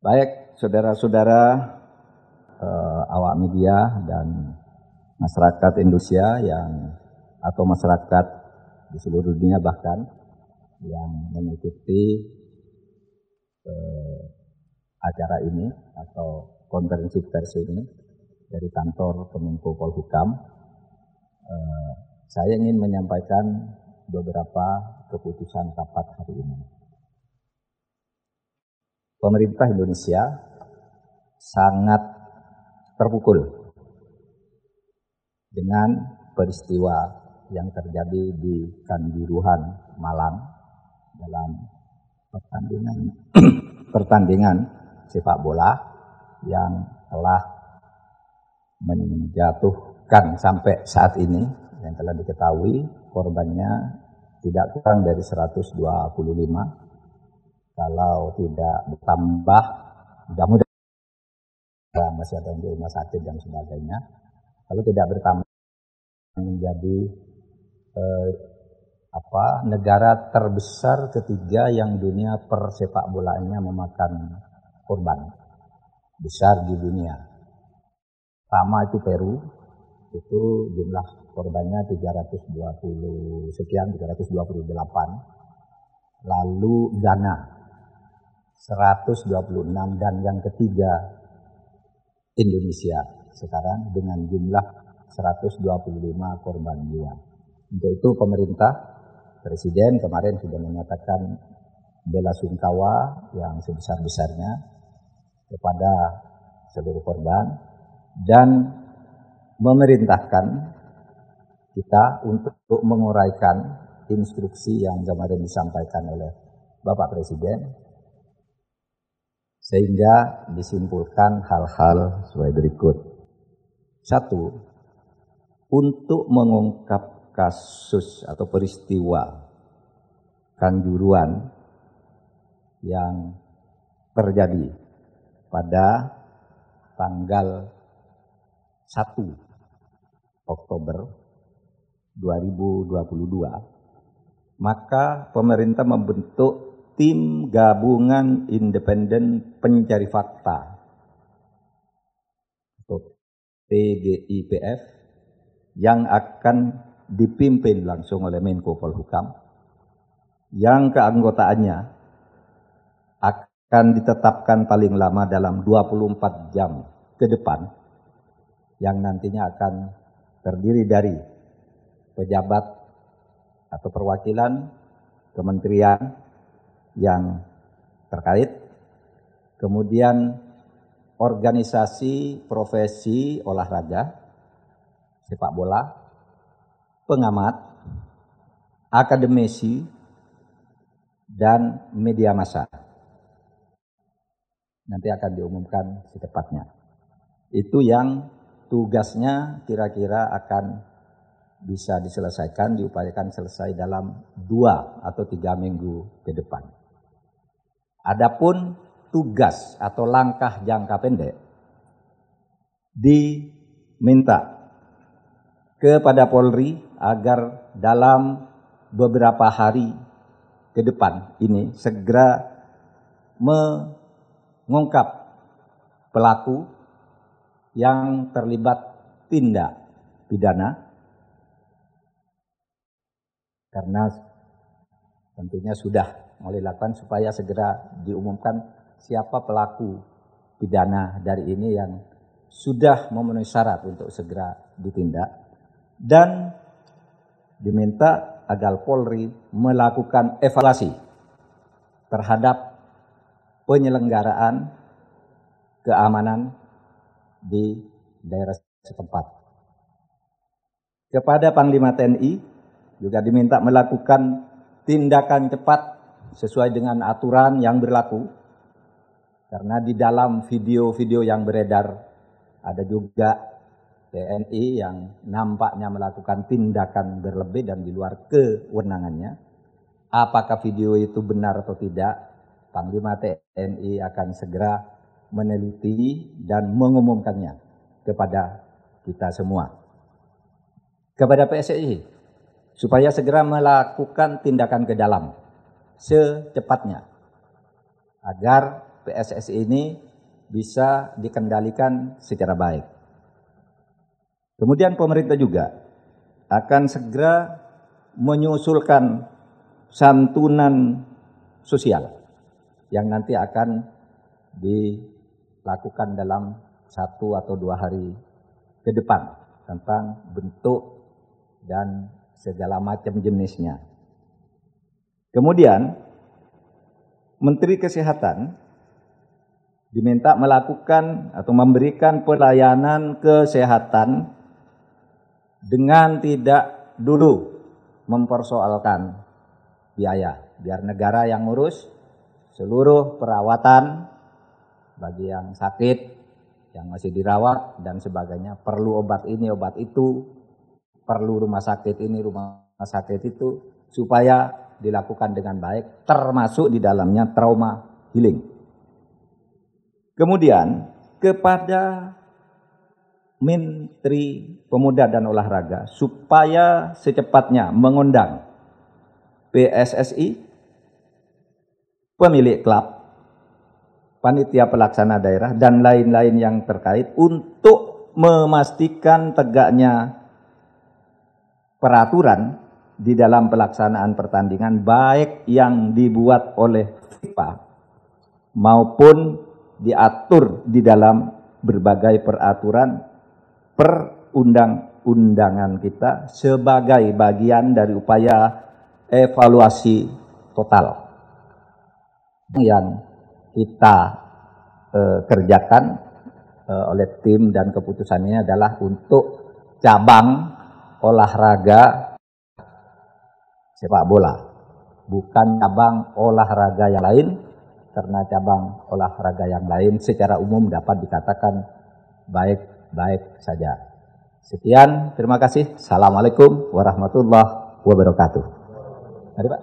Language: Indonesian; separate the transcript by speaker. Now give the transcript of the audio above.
Speaker 1: Baik, saudara-saudara eh, awak media dan masyarakat Indonesia yang atau masyarakat di seluruh dunia bahkan yang mengikuti eh, acara ini atau konferensi pers ini dari kantor Kemenko Polhukam. Eh, saya ingin menyampaikan beberapa keputusan rapat hari ini pemerintah Indonesia sangat terpukul dengan peristiwa yang terjadi di Kanjuruhan, Malang dalam pertandingan pertandingan sepak bola yang telah menjatuhkan sampai saat ini. Yang telah diketahui korbannya tidak kurang dari 125 kalau tidak bertambah mudah-mudahan masih ada yang di rumah sakit dan sebagainya. Kalau tidak bertambah menjadi eh, apa negara terbesar ketiga yang dunia persepak bolanya memakan korban. Besar di dunia. Pertama itu Peru. Itu jumlah korbannya 320 sekian 328 lalu Ghana 126 dan yang ketiga Indonesia sekarang dengan jumlah 125 korban jiwa. Untuk itu pemerintah Presiden kemarin sudah menyatakan bela sungkawa yang sebesar-besarnya kepada seluruh korban dan memerintahkan kita untuk menguraikan instruksi yang kemarin disampaikan oleh Bapak Presiden sehingga disimpulkan hal-hal sebagai berikut. Satu, untuk mengungkap kasus atau peristiwa kanjuruan yang terjadi pada tanggal 1 Oktober 2022, maka pemerintah membentuk tim gabungan independen pencari fakta. Atau TGIPF yang akan dipimpin langsung oleh Menko Polhukam. Yang keanggotaannya akan ditetapkan paling lama dalam 24 jam ke depan yang nantinya akan terdiri dari pejabat atau perwakilan kementerian yang terkait. Kemudian organisasi profesi olahraga, sepak bola, pengamat, akademisi, dan media massa. Nanti akan diumumkan secepatnya. Itu yang tugasnya kira-kira akan bisa diselesaikan, diupayakan selesai dalam dua atau tiga minggu ke depan. Adapun tugas atau langkah jangka pendek diminta kepada Polri agar dalam beberapa hari ke depan ini segera mengungkap pelaku yang terlibat tindak pidana. Karena tentunya sudah mau dilakukan supaya segera diumumkan siapa pelaku pidana dari ini yang sudah memenuhi syarat untuk segera ditindak dan diminta agar Polri melakukan evaluasi terhadap penyelenggaraan keamanan di daerah setempat. Kepada Panglima TNI juga diminta melakukan tindakan cepat sesuai dengan aturan yang berlaku. Karena di dalam video-video yang beredar ada juga TNI yang nampaknya melakukan tindakan berlebih dan di luar kewenangannya. Apakah video itu benar atau tidak? Panglima TNI akan segera meneliti dan mengumumkannya kepada kita semua. Kepada PSSI supaya segera melakukan tindakan ke dalam secepatnya agar PSSI ini bisa dikendalikan secara baik. Kemudian pemerintah juga akan segera menyusulkan santunan sosial yang nanti akan dilakukan dalam satu atau dua hari ke depan tentang bentuk dan segala macam jenisnya. Kemudian Menteri Kesehatan diminta melakukan atau memberikan pelayanan kesehatan dengan tidak dulu mempersoalkan biaya. Biar negara yang ngurus seluruh perawatan bagi yang sakit, yang masih dirawat dan sebagainya. Perlu obat ini, obat itu, perlu rumah sakit ini, rumah sakit itu, supaya dilakukan dengan baik, termasuk di dalamnya trauma healing. Kemudian kepada Menteri Pemuda dan Olahraga supaya secepatnya mengundang PSSI, pemilik klub, panitia pelaksana daerah dan lain-lain yang terkait untuk memastikan tegaknya peraturan di dalam pelaksanaan pertandingan baik yang dibuat oleh FIFA maupun diatur di dalam berbagai peraturan perundang-undangan kita sebagai bagian dari upaya evaluasi total yang kita eh, kerjakan eh, oleh tim dan keputusannya adalah untuk cabang olahraga sepak bola bukan cabang olahraga yang lain karena cabang olahraga yang lain secara umum dapat dikatakan baik baik saja. Sekian, terima kasih. Assalamualaikum warahmatullahi wabarakatuh. Mari Pak.